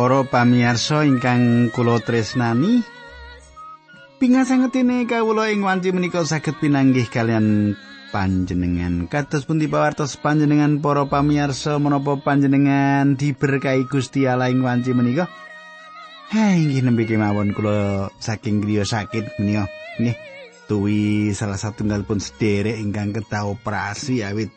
Para pamirsa ingkang kula tresnani, pingasangetine kawula ing wanci menika saged pinanggih kalian panjenengan. Kados pundi pawartos panjenengan para pamirsa menapa panjenengan diberkahi Gusti Allah ing wanci menika? Hai, inggih nembe kemawon kula saking griya sakit menika. Nggih, tuwi salah satunggal pun sederek ingkang kedah operasi awit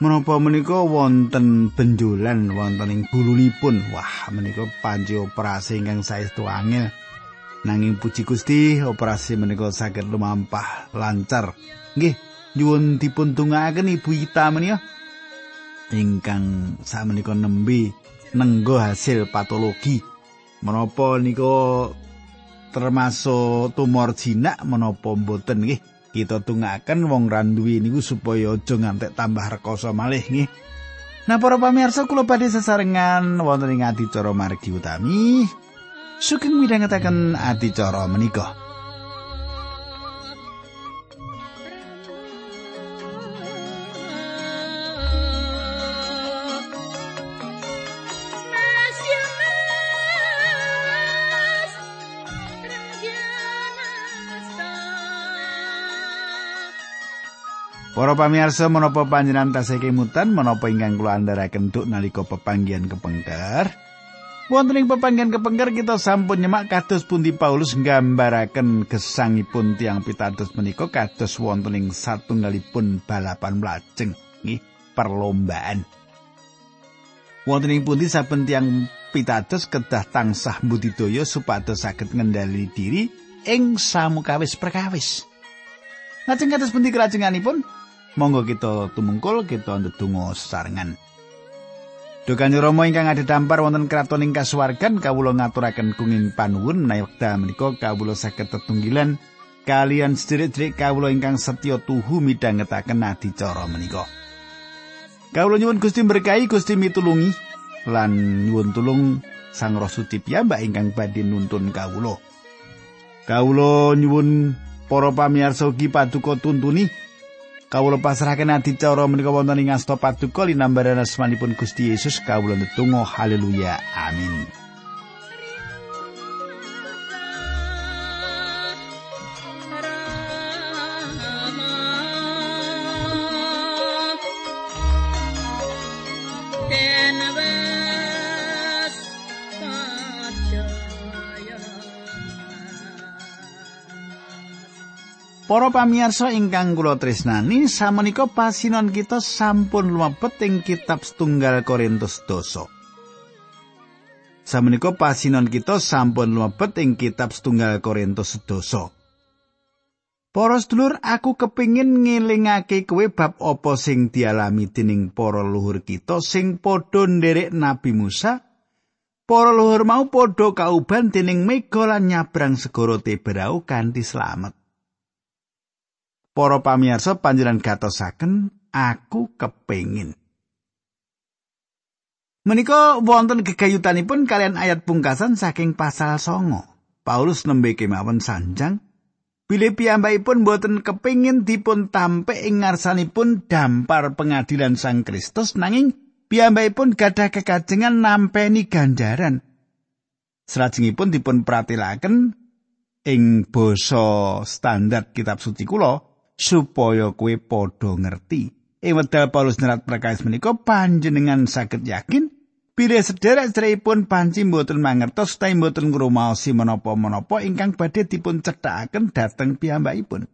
Menapa menika wonten benjolan wonten ing bulunipun. Wah, menika panci operasi ingkang saestu angel. Nanging puji Gusti, operasi menika saged lumampah lancar. Nggih, nyuwun dipun tungaaken Ibu Ita menika ingkang samenika nembe nenggo hasil patologi. Menapa nika termasuk tumor jinak menapa mboten nggih? Kita tunggaken wong randuwi niku supaya aja ngantek tambah rekoso malih nggih. Nah para pamirsa kula badhe sesarengan wonten ing adicara margi utami. Sugeng midhangetaken adicara menika. Para pamirsa menapa panjenengan tasih kemutan? Menapa ingkang kula andharaken duk nalika pepanggihan kepengker? Wonten ing pepanggihan kepengker kita sampun nyemak kados pundi Paulus nggambaraken gesangipun tiang pitados menika kados wonten ing satunggalipun balapan mlajeng nggih perlombaan. Wonten ing pundi saben tiang pitados kedah tansah budidaya supados saged ngendali diri ing samukawis perkawis. Lajeng kados pundi kelajenganipun Monggo kita tumungkul kita ndedonga sesarengan. Duh Kanjeng Rama ingkang adhedhampar wonten kraton ing kasuwargan kawula ngaturaken kenging panuwun menawi wekdal menika kawula saged tetunggilan kalian sedherek-sedherek kawula ingkang setya tuhu midhangetaken adicara menika. Kawula nyuwun Gusti berkahi Gusti mitulungi lan nyuwun tulung Sang Roh Suci piyambak ingkang badhe nuntun kawula. Kawula nyuwun para pamirsa ugi paduka tuntuni Kawula pasrahaken adicara menika wonten ing asta paduka linambaran asmanipun Gusti Yesus kawula netunggal haleluya amin Para pamirsa ingkang kula tresnani, samenika pasinon kita sampun lumebet ing kitab setunggal Korintus doso. Samenika pasinon kita sampun lumebet ing kitab setunggal Korintus doso. Para sedulur, aku kepingin ngelingake kowe bab apa sing dialami dening para luhur kita sing padha nderek Nabi Musa. Para luhur mau padha kauban dening mega lan nyabrang segara Teberau kanthi slamet. Para pamirsa panjenengan gatosaken aku kepengin Menika wonten gegayutanipun kalian ayat pungkasan saking pasal songo. Paulus nembe kemawon sanjang. Bilih piyambakipun boten kepingin dipun tampe ing ngarsanipun dampar pengadilan Sang Kristus nanging piyambakipun gadah kekajengan nampeni ganjaran. Salajengipun dipun pratilaken ing basa standar kitab suci kula supaya kowe padha ngerti. Ing wedal Paulus nyerat prakais menika panjenengan saged yakin bilih sederek-sederekipun panci mboten mangertos utawi mboten ngrumaosi menapa-menapa ingkang badhe dipun cethakaken dhateng piyambakipun.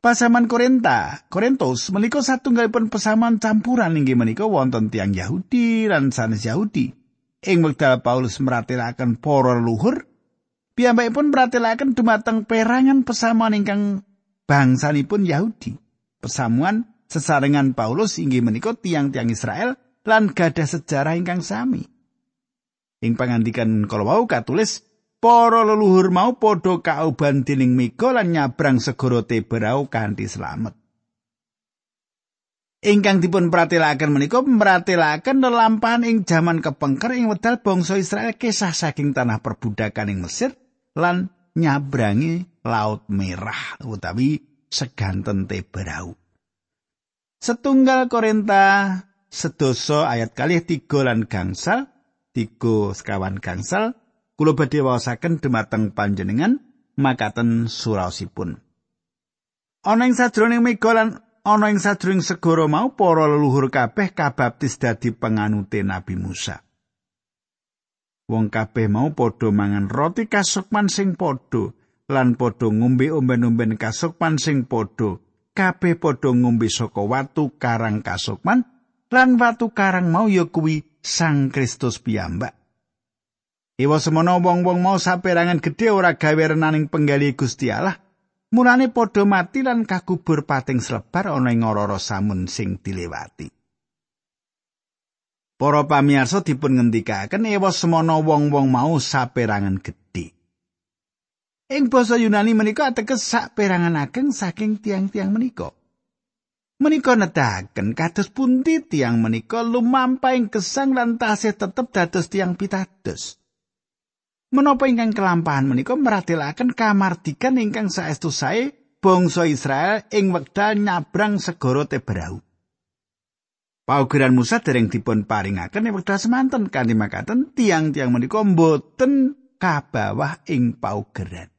Pasaman Korinta, Korintus menika satunggalipun pesaman campuran inggih menika wonten tiang Yahudi lan sanes Yahudi. Ing wekdal Paulus meratelaken para luhur, piyambakipun meratelaken dumateng perangan pesaman ingkang bangsanipun Yahudi. Pesamuan sesarengan Paulus inggih menika tiang-tiang Israel lan gadah sejarah ingkang sami. Ing pangandikan kalau mau katulis para leluhur mau padha kauban dening mega lan nyabrang segara Teberau kanthi slamet. Ingkang dipun pratelaken menika pratelaken lelampahan ing jaman kepengker ing wedal bangsa Israel kisah saking tanah perbudakan ing Mesir lan nyabrangi Laut Merah utawi seganten Teberau. Setunggal Korinta sedoso ayat kalih tiga lan gangsal tiga sekawan gangsal kula badhe waosaken dumateng panjenengan makaten suraosipun ana ing sajroning mega lan ana ing sajroning segara mau para leluhur kabeh kabaptis dadi penganute Nabi Musa wong kabeh mau padha mangan roti kasukman sing padha lan padha ngombe omben-omben kasukman sing padha kabeh padha ngombe saka watu karang kasukman lan watu karang mau ya kuwi Sang Kristus piyambak. Iwa semono wong-wong mau saperangan gedhe ora gawe renaning penggali Gusti Allah. Mulane padha mati lan kakubur pating selebar ana ing ora samun sing dilewati. Para pamirsa dipun ngendikaken ewa semono wong-wong mau saperangan gedhe. Ing basa Yunani menika ateges saperangan ageng saking tiang-tiang menika. Menika nedahaken kados pundi tiang menika lumampahing gesang lan tasih tetep dados tiang pitados. Menapa ingkang kelampahan menika meratelaken kamardikan ingkang saestu sae bangsa Israel ing wekdal nyabrang segara Tebrau. Paugeran Musa dereng dipun paringaken ing wekdal semanten kanthi makaten tiang-tiang menika mboten kabawah ing paugeran.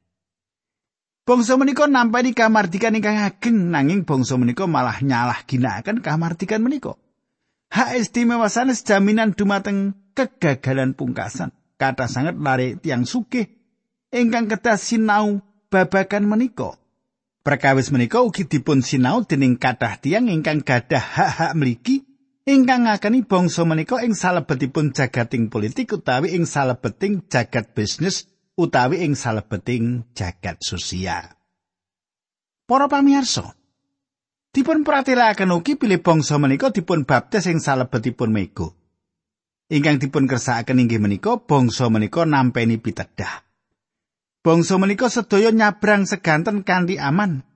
Bangsa menika nampani kamardikan ingkang ageng nanging bangsa menika malah nyalah ginakaken kamardikan menika. Hak istimewa sanes jaminan dumateng kegagalan pungkasan. Kata sangat lari tiang sugih ingkang kedah sinau babakan menika. Perkawis menika ugi dipun sinau dening kathah tiang ingkang gadah hak-hak mligi ingkang ngakeni bangsa menika ing salebetipun jagating politik utawi ing salebeting jagat bisnis utawi ing salebeting jagat sosial. Para pamirsa, dipun pratelakaken ugi pilih bangsa menika dipun baptis ing salebetipun mego. Ingkang dipun kersakaken inggih menika bangsa menika nampeni pitedah. Bangsa menika sedaya nyabrang seganten kanthi aman.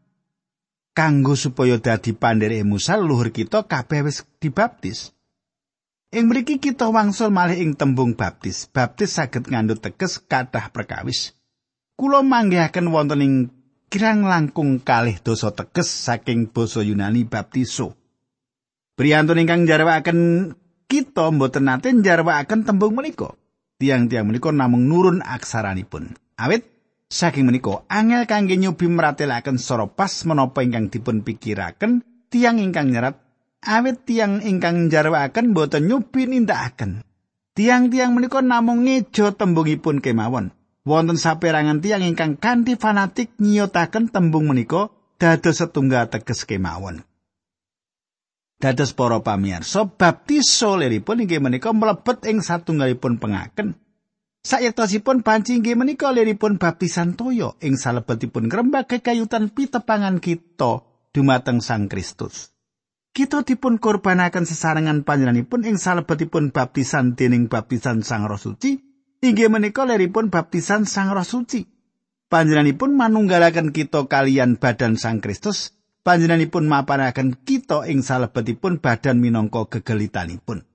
Kanggo supaya dadi pandherek Musa luhur kita kabeh wis dibaptis. Ing mriki kita wangsul malih ing tembung baptis. Baptis saged ngandhut teges kathah perkawis. Kula manggihaken wonten ing kirang langkung kalih dosa teges saking basa Yunani baptiso. Priyantun ingkang jarwaken kita mboten nate jarwaken tembung menika. Tiang-tiang menika namung nurun aksaranipun. Awit saking menika angel kangge nyobi meratelaken sora pas menapa ingkang dipun pikiraken tiang ingkang nyerat awit tiang ingkang jarwaken boten nyubi nindakaken. Tiang-tiang menika namung ngejo tembungipun kemawon. Wonten saperangan tiang ingkang kanthi fanatik nyiyotaken tembung menika dados setunggal teges kemawon. Dados para pamirsa, baptiso liripun inggih menika mlebet ing satunggalipun pengaken. Sayektosipun panci inggih menika liripun baptisan toyo ing salebetipun ngrembak kekayutan pitepangan kita dumateng Sang Kristus. kita dipun korbanaken sesarengan panjenenganipun ing salebetipun baptisan dening baptisan Sang Roh Suci. Inggih menika leripun baptisan Sang Roh Suci. Panjenenganipun manunggalaken kita kalian badan Sang Kristus. Panjenenganipun mapanaken kita ing salebetipun badan minangka gegelitanipun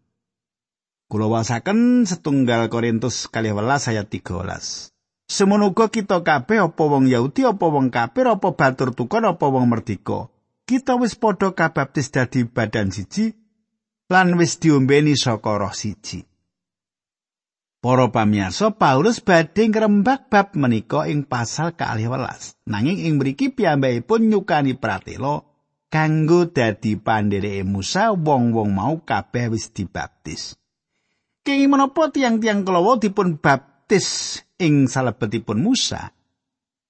kula wasaken setunggal Korintus kali welas ayat 13 Semono kita kabeh apa wong Yahudi apa wong kafir apa batur tukon apa wong merdika kita wis padha kabaptis dadi badan siji lan wis diombeni saka roh siji. Para pamirsa, Paulus badhe ngrembak bab menika ing pasal ke-12. Nanging ing mriki piyambakipun nyukani pratela kanggo dadi pandhereke Musa wong-wong mau kabeh wis dibaptis. Kenging menapa tiang-tiang kelawa dipun baptis ing salebetipun Musa?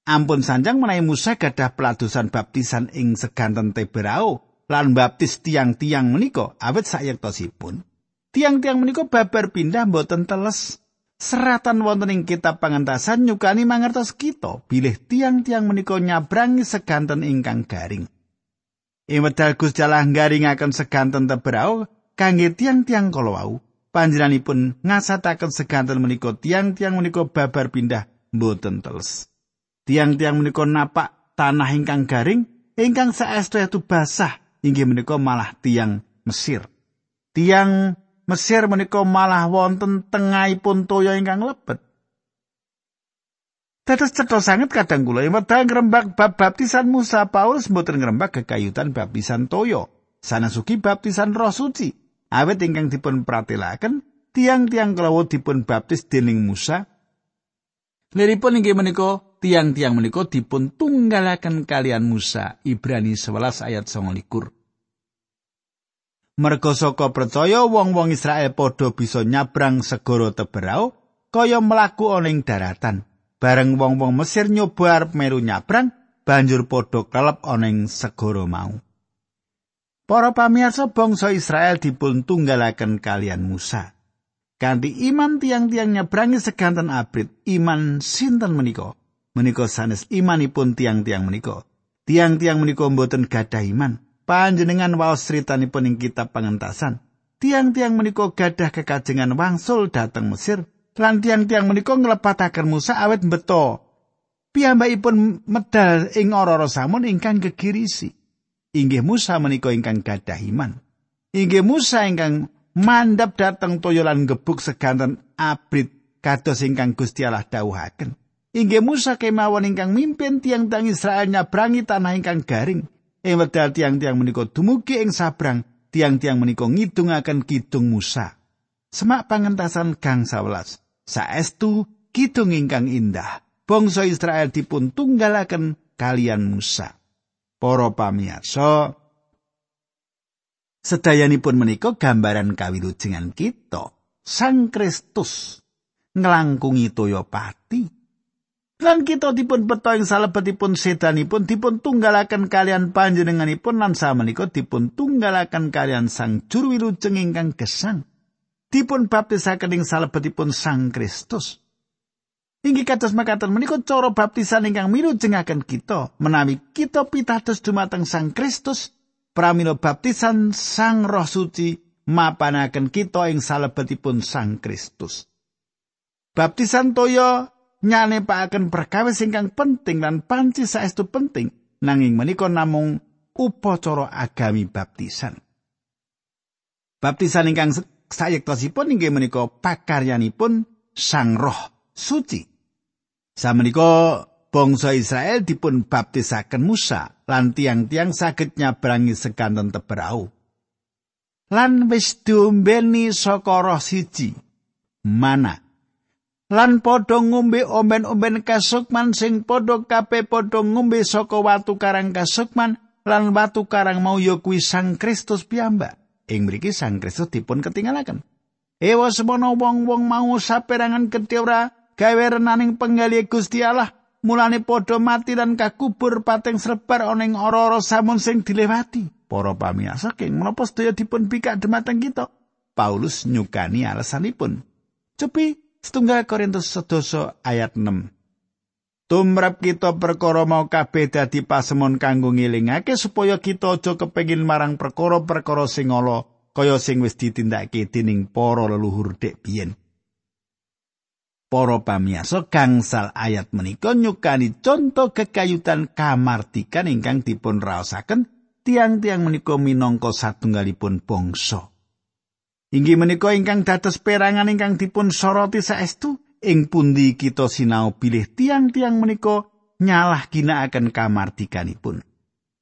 Ampun sanjang menawi Musa gadah peladusan baptisan ing seganten Teberau lan baptis tiang-tiang menika awet sayektosipun. Tiang-tiang menika babar pindah mboten teles seratan wonten ing kitab pangentasan nyukani mangertos kita bilih tiang-tiang menika nyabrangi seganten ingkang garing. Ing wedal Gusti Allah garingaken seganten Teberau kangge tiang-tiang kala wau panjenenganipun ngasataken seganten menika tiang-tiang menika babar pindah mboten teles. tiang-tiang menika napak tanah ingkang garing ingkang saestu itu basah inggih menika malah tiang Mesir. Tiang Mesir menika malah wonten tengahipun toya ingkang lebet. Dados cetha sanget kadang kula ing wedal ngrembak bab baptisan Musa Paulus mboten ngrembak kekayutan baptisan toya. Sanasuki baptisan Roh Suci. Awit ingkang dipun pratelaken tiang-tiang kelawu dipun baptis dening Musa. Liripun inggih menika tiang-tiang menika dipun tunggalaken kalian Musa. Ibrani 11 ayat 29. Merga saka percaya wong-wong Israel padha bisa nyabrang segara Teberau kaya mlaku ana ing daratan. Bareng wong-wong Mesir nyoba arep meru nyabrang, banjur padha kelep ana ing segara mau. Para pamirsa bangsa Israel dipun tunggalaken kalian Musa. Kanthi iman tiang-tiang nyabrangi seganten abrit, iman sinten menika? Menika sanes imanipun tiang-tiang menika. Tiang-tiang menika mboten gadah iman. panjenengan waos critanipun ing kitab pangentasan. Tiang-tiang menika gadah kekajengan wangsul dhateng Mesir lan tiang-tiang menika nglepataken Musa awet beto. Piyambakipun medal ing ora-ora samun ingkang gegirisi. Inggih Musa menika ingkang gadah iman. Inggih Musa ingkang mandap dhateng toya lan gebuk seganten abrit kados ingkang Gusti Allah dawuhaken. Inggih Musa kemawon ingkang mimpin tiang-tiang Israel nyabrangi tanah ingkang garing. ing wekdal tiang-tiang menika dumugi ing sabrang tiang-tiang menika ngidungaken kidung Musa semak pangentasan gang 11 saestu kidung ingkang indah bangsa Israel dipun tunggalaken kalian Musa para pamirsa sedayanipun menika gambaran kawilujengan kita Sang Kristus ngelangkungi toyo pati Lan kita dipun beto ing salebetipun sedanipun dipun tunggalaken kalian panjenenganipun lan samenika dipun tunggalaken kalian Sang Juru Wilujeng ingkang gesang. Dipun baptisaken ing salebetipun Sang Kristus. Inggih kados makaten menika cara baptisan ingkang milujengaken kita menawi kita pitados dumateng Sang Kristus pramila baptisan Sang Roh Suci mapanaken kita ing salebetipun Sang Kristus. Baptisan toya nyanepakaken perkawis ingkang penting lan panci saestu penting nanging menika namung upacara agami baptisan. Baptisan ingkang sayektosipun inggih menika pakaryanipun Sang Roh Suci. Samenika bangsa Israel dipun baptisaken Musa lan tiang-tiang saged nyabrangi sekanten teberau. Lan wis diombeni saka roh siji. Mana lan padha ngombe omben-omben kasukman sing padha kabeh padha ngombe saka watu karang kasukman lan watu karang mau ya kuwi Sang Kristus piyambak. Ing mriki Sang Kristus dipun ketinggalaken. Ewa semono wong-wong mau saperangan gedhe ora renaning penggali Gusti Allah, mulane padha mati lan kakubur pateng srebar ana ing ora-ora samun sing dilewati. Para pamirsa, keng menapa sedaya dipun bikak dumateng kita? Paulus nyukani alasanipun. Cepi Setunggal Korintus sedoso ayat 6. Tumrap kita perkara mau kabeh dadi pasemon kanggo ngilingake supaya kita aja kepengin marang perkara-perkara sing ala kaya sing wis ditindakake dening para leluhur dek biyen. Para pamiyasa gangsal ayat menika nyukani contoh kekayutan kamartikan ingkang dipun raosaken tiang-tiang menika minangka satunggalipun bangsa. Inggih menika ingkang dados perangan ingkang dipun soroti saestu ing pundi kita sinau pilih tiang-tiang menika nyalah ginakaken kamardikanipun.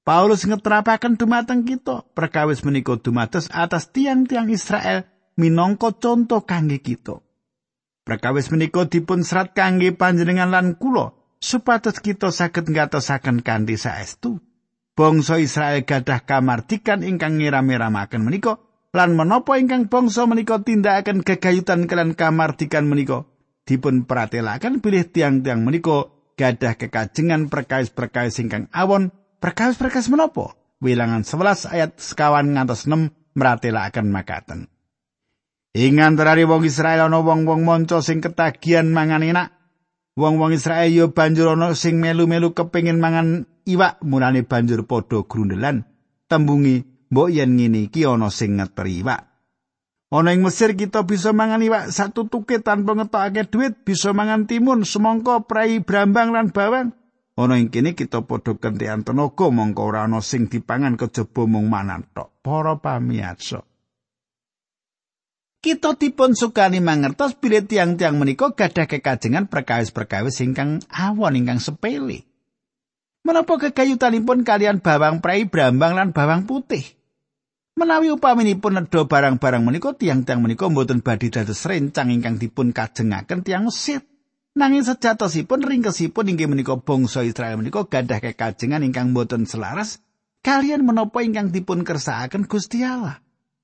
Paulus ngetrapaken dumateng kita perkawis menika dumados atas tiang-tiang Israel minangka contoh kangge kita. Perkawis menika dipun serat kangge panjenengan lan kula supados kita saged ngatosaken kanthi saestu. Bangsa Israel gadah kamardikan ingkang ngiram-iramaken menika lan menapa ingkang bangsa menika tindakaken gegayutan kalian kamardikan menika dipun pratelaken bilih tiang-tiang menika gadah kekajengan perkais-perkais ingkang awon. Perkais-perkais menapa? Wilangan 11 ayat sekawan ngantos 6 meratelaken makaten ing antarane wong Israel ana wong-wong monco sing ketagihan mangan enak wong-wong Israel yo banjur ana sing melu-melu kepengin mangan iwak mulane banjur padha grundelan tembungi mbok yen ngene iki ana sing ngeteri iwak. Ana ing Mesir kita bisa mangan iwak satu tuke tanpa ngetokake duit, bisa mangan timun, semangka, prai, brambang lan bawang. Ana ing kene kita padha kentekan tenaga mongko ora ana sing dipangan kejaba mung manan tok. Para pamirsa. Kita dipun sukani mangertos bilih tiang-tiang menika gadah kekajengan perkawis-perkawis ingkang awon ingkang sepele. Menapa kekayutanipun kalian bawang prai, brambang lan bawang putih? Menawi upaminipun nedha barang-barang menika tiang-tiang menika mboten badhe dados rencang ingkang dipun kajengaken tiang Mesir. Nanging sejatosipun ringkesipun inggih menika bangsa Israel menika gadah kekajengan ingkang mboten selaras kalian menapa ingkang dipun kersakaken Gusti Allah.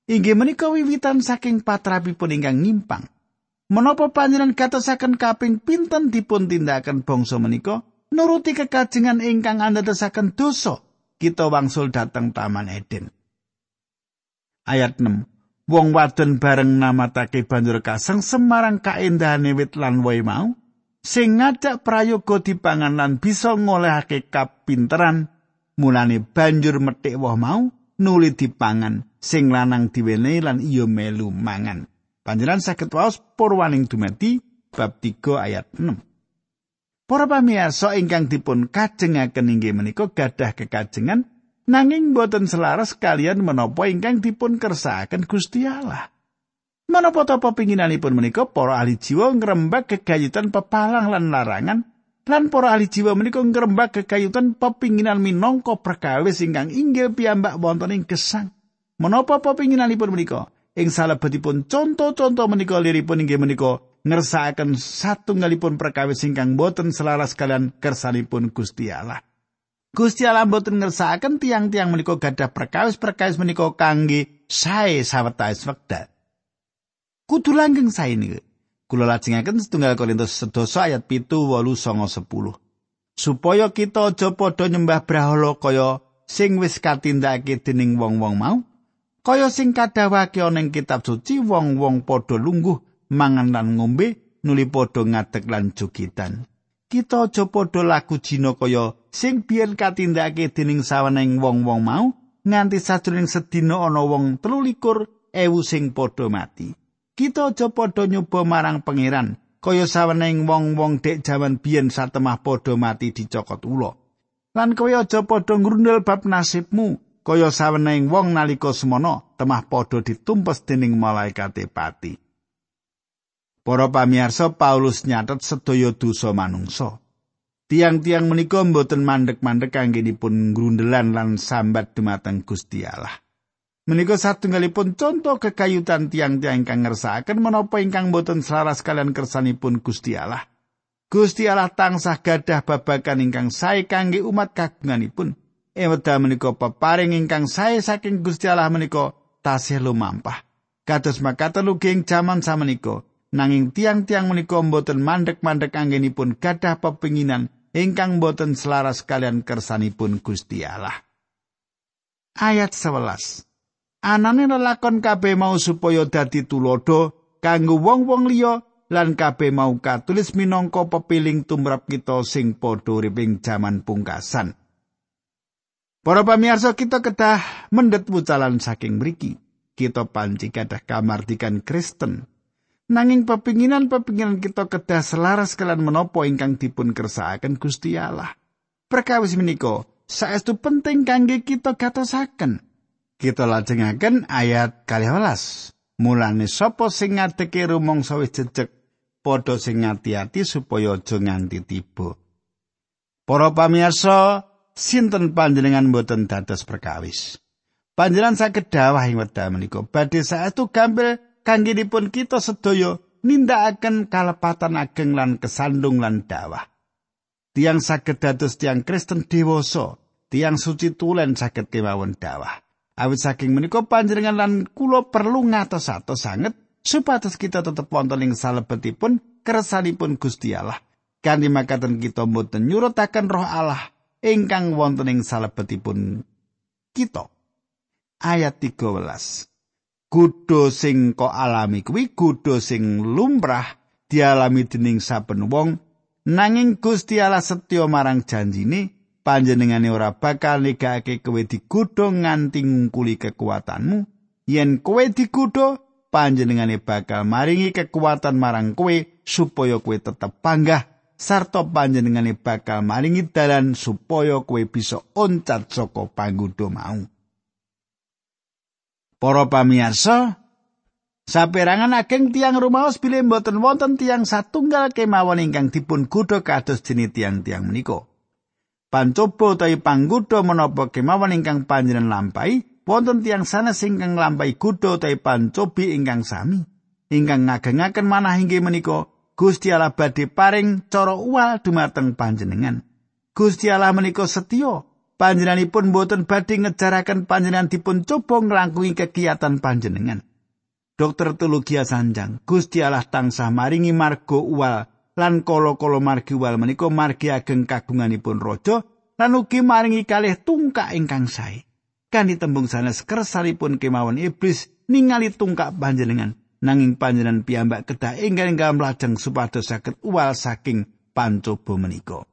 Inggih menika wiwitan saking patrapipun ingkang nyimpang. Menapa panjenengan katosaken kaping pinten dipun tindakan bangsa menika? Nuruti kekajengan ingkang andadosaken dosa. Kita wangsul dateng Taman Eden. ayat 6 wong wadon bareng namatake banjur kaseng semarang kaendahane wit lan woe mau sing ngajak prayoga dipangan lan bisa ngolehake kapinteran. Mulane banjur metik woh mau nuli dipangan sing lanang diwenehi lan iya melu mangan panjenengan saged waos purwaning dumati bab 3 ayat 6 Para pamirsa ingkang dipun kajengaken inggih menika gadah kekajengan nanging boten selaras kalian menapa ingkang dipun kersakaken Gusti Allah. Menapa ta pepinginanipun menika para ahli jiwa ngrembak kegayutan pepalang lan larangan lan para ahli jiwa menika ngrembak kegayutan pepinginan minangka perkawis ingkang inggil piyambak wonten ing gesang. Menapa pepinginanipun menika? Ing salebetipun contoh-contoh menika liripun inggih menika ngersakaken satunggalipun perkawis ingkang boten selaras kalian kersanipun Gusti Allah. Gusti Allah mboten ngersakaken tiang-tiang menika gadah perkawis-perkawis menika kangge sae sawetawis wekdal. Kudu langgeng sae niku. Kula lajengaken setunggal Korintus sedoso ayat pitu wolu songo sepuluh. Supaya kita aja padha nyembah brahala kaya sing wis katindakake dening wong-wong mau, kaya sing kadhawake ana ing kitab suci wong-wong padha lungguh mangan lan ngombe nuli padha ngadeg lan jogitan. kita aja padha laku jina kaya sing biyen katindakake dening saweneng wong-wong mau nganti sajroning sedina ana wong 13 ewu sing padha mati. Kita aja padha nyoba marang pangeran kaya saweneng wong-wong dek jaman biyen satemah padha mati dicokot ula. Lan kowe aja padha ngrundel bab nasibmu kaya saweneng wong nalika semana temah padha ditumpes dening malaikat pati. Para pamirsa Paulus nyatet sedaya dosa manungsa. Tiang-tiang menika mboten mandek-mandek kangge dipun grundelan lan sambat dumateng Gusti Allah. Menika satunggalipun contoh kekayutan tiang-tiang ingkang ngersakaken menapa ingkang mboten selaras kalian kersanipun Gusti Allah. Gusti Allah tansah gadah babagan ingkang sae kangge umat kagunganipun. Eweda menika peparing ingkang sae saking Gusti Allah menika tasih lumampah. Kados makaten ugi ing jaman samenika nanging tiang-tiang menika mboten mandek-mandek anggenipun gadah pepinginan ingkang mboten selaras kalian kersanipun Gusti Allah. Ayat 11. Anane lelakon kabeh mau supaya dadi tulodo kanggo wong-wong liya lan kabeh mau katulis minangka pepiling tumrap kita sing padha urip ing jaman pungkasan. Para pamirsa kita kedah mendet wucalan saking mriki. Kita panci kadah kamardikan Kristen Nanging pepinginan-pepinginan kita kedah selaras kalian menopo ingkang dipun kersakaken Gusti Allah. Perkawis menika saestu penting kangge kita gatosaken. Kita lajengaken ayat 12. Mulane sapa sing ngadeke rumangsa wis jejeg padha sing ngati-ati supaya aja nganti tiba. Para pamirsa, sinten panjenengan boten dados perkawis? Panjenengan saged dawah ing wekdal menika badhe saestu gampil kangge dipun kita sedaya nindakaken kalepatan ageng lan kesandung lan dawah. Tiang saged dados tiang Kristen dewasa, tiang suci tulen saged kemawon dawah. Awit saking menika panjenengan lan kula perlu ngatos-atos sanget supados kita tetep wonten ing salebetipun kersanipun Gusti Allah. Kanthi makaten kita mboten nyurutaken Roh Allah ingkang wonten ing salebetipun kita. Ayat 13. Kudo sing kok alami kuwi kudo sing lumrah dialami dening saben wong nanging Gusti Allah setya marang janjine panjenengane ora bakal negake kowe digudo nganti ngungkuli kekuatanmu yen kowe digudo panjenengane bakal maringi kekuatan marang kowe supaya kowe tetep panggah sarta panjenengane bakal maringi dalan supaya kowe bisa oncat saka panggudo mau Para pamirsa, saperangan ageng tiang rumaos bilih mboten wonten tiang satunggal kemawon ingkang dipun gudha kados jenis tiang-tiang menika. Pancoba utawi panggoda menapa kemawon ingkang panjenengan lampahi wonten tiang sanes ingkang nglampahi kuda utawi pancobi ingkang sami ingkang ngagengaken manah inggih menika Gusti Allah badhe paring cara uwal dumateng panjenengan. Gusti Allah menika setya panjenenganipun boten badhe ngejaraken panjenengan dipun coba nglangkungi kegiatan panjenengan. Dokter Tulugia Sanjang Gusti Allah tansah maringi margo uwal lan kala-kala margi uwal menika margi ageng kagunganipun raja lan ugi maringi kalih tungkak ingkang sae. Kanthi tembung sanes kersalipun kemawon iblis ningali tungkak panjenengan nanging panjenengan piyambak kedah ingkang ingkang lajeng supados saged uwal saking pancoba menika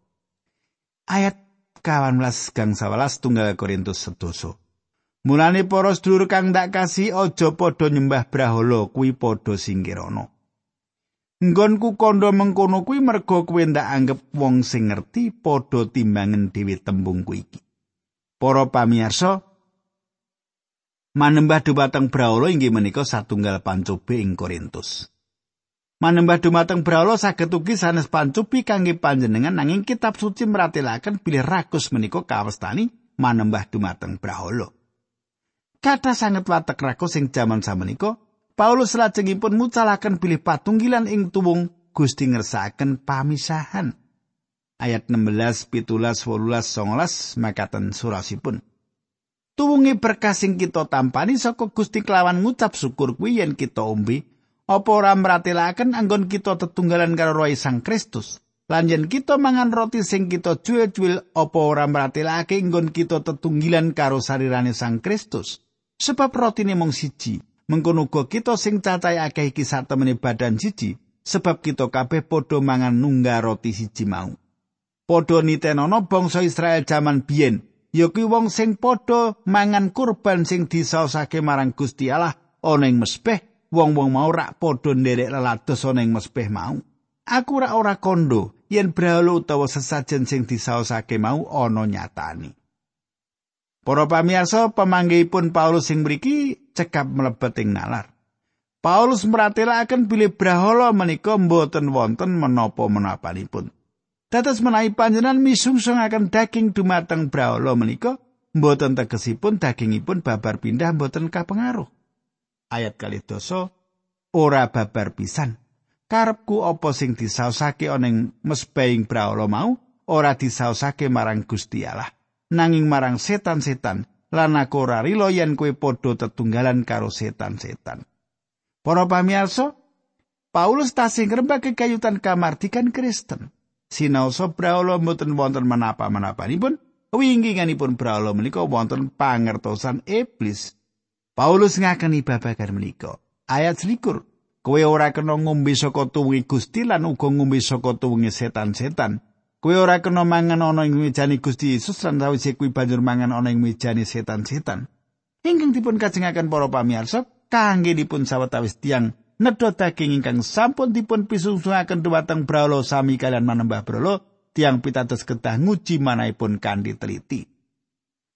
ayat 18 gang 11 tunggal Korintus sedoso Mulane para sedulur kang tak kasih aja padha nyembah brahala kuwi padha singkirana. Nggonku kandha mengkono kuwi merga kuwi ndak anggap wong sing ngerti padha timbangen dhewe tembung kuwi iki. Para pamirsa, manembah dumateng brahala inggih menika satunggal pancobe ing Korintus. Manembah dumateng brahala saged ugi sanes pancupi kangge panjenengan nanging kitab suci meratelaken bilih rakus menika kawestani manembah dumateng brahala. Kata sanget watek rakus sing jaman samenika, Paulus lajengipun mucalaken bilih patunggilan ing tuwung Gusti ngersakaken pamisahan. Ayat 16, 17, 18, 19 makaten surasipun. Tuwungi berkah sing kita tampani saka Gusti kelawan ngucap syukur kuwi yen kita ombe. Apa ora mratelaken anggon kita tetunggalan karo Roh Sang Kristus? Lan yen kita mangan roti sing kita jual-jual apa ora mratelake anggon kita tetunggilan karo sarirane Sang Kristus? Sebab rotine mung siji. Mengkono uga kita sing cacahe akeh iki satemene badan siji sebab kita kabeh padha mangan nungga roti siji mau. Padha nitenono bangsa Israel jaman biyen ya kuwi wong sing padha mangan kurban sing disaosake marang Gusti Allah ana ing mespeh wong-wong mau rak padha nderek lelados ana ing mespeh mau aku rak ora kondo yen brahala utawa sesajen sing disaosake mau ana nyatani Para pamirsa pamanggihipun Paulus sing mriki cekap mlebet ing nalar. Paulus meratelaken bilih brahala menika mboten wonten menapa-menapanipun. Dados menawi panjenengan misungsungaken daging dumateng brahala menika mboten tegesipun dagingipun babar pindah mboten kapengaruh. Ayat kali dosa ora babar pisan. Karepku apa sing disaosake ana ing mesbaing brahala mau ora disaosake marang Gusti Allah, nanging marang setan-setan lan aku ora rila yen kowe tetunggalan karo setan-setan. Para pamirsa, Paulus tasih ngrembake kayutan kamardikan Kristen. Sinaosa brahala mboten wonten menapa-menapanipun wingkinganipun brahala menika wonten pangertosan iblis. Paulus ngakeni babagan menika ayat selikur kowe ora kena ngombe saka tuwungi Gusti lan uga ngombe saka tuwungi setan-setan. Kowe ora kena mangan ana ing mejane Gusti Yesus lan sawise kuwi banjur mangan ana ing mejane setan-setan. Ingkang dipun kajengaken para pamirsa kangge dipun sawetawis tiang nedha daging ingkang sampun dipun pisungsungaken dumateng brahala sami kalian manembah brahala tiang pitados kedah nguji manahipun kanthi teliti.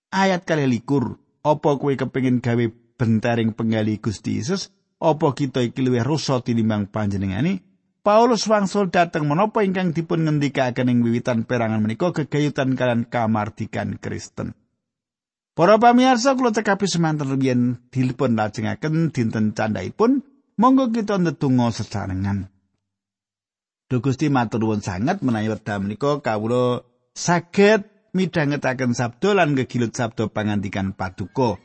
Ayat kali likur, apa kowe kepengin gawe bentaring penggali Gusti Yesus? Apa kita iki luwih rusa tinimbang panjenengani? Paulus wangsul dateng menapa ingkang dipun ngendikaken ing wiwitan perangan menika gegayutan kalian kamardikan Kristen. Para pamirsa kula cekapi semanten yen dilipun lajengaken dinten candhaipun Monggo kita ndedonga sesarengan. Duh Gusti matur nuwun sanget menawi wekdal menika kawula saged midhangetaken sabda lan gegilut sabda pangandikan paduka.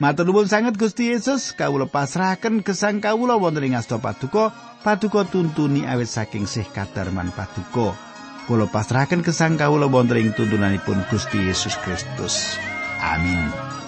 Matur nuwun sanget Gusti Yesus kawula pasrahaken gesang kawula wonten ing asta paduka, paduka tuntuni awit saking sih kadarman paduka. Kula pasrahaken gesang kawula wonten ing tuntunanipun Gusti Yesus Kristus. Amin.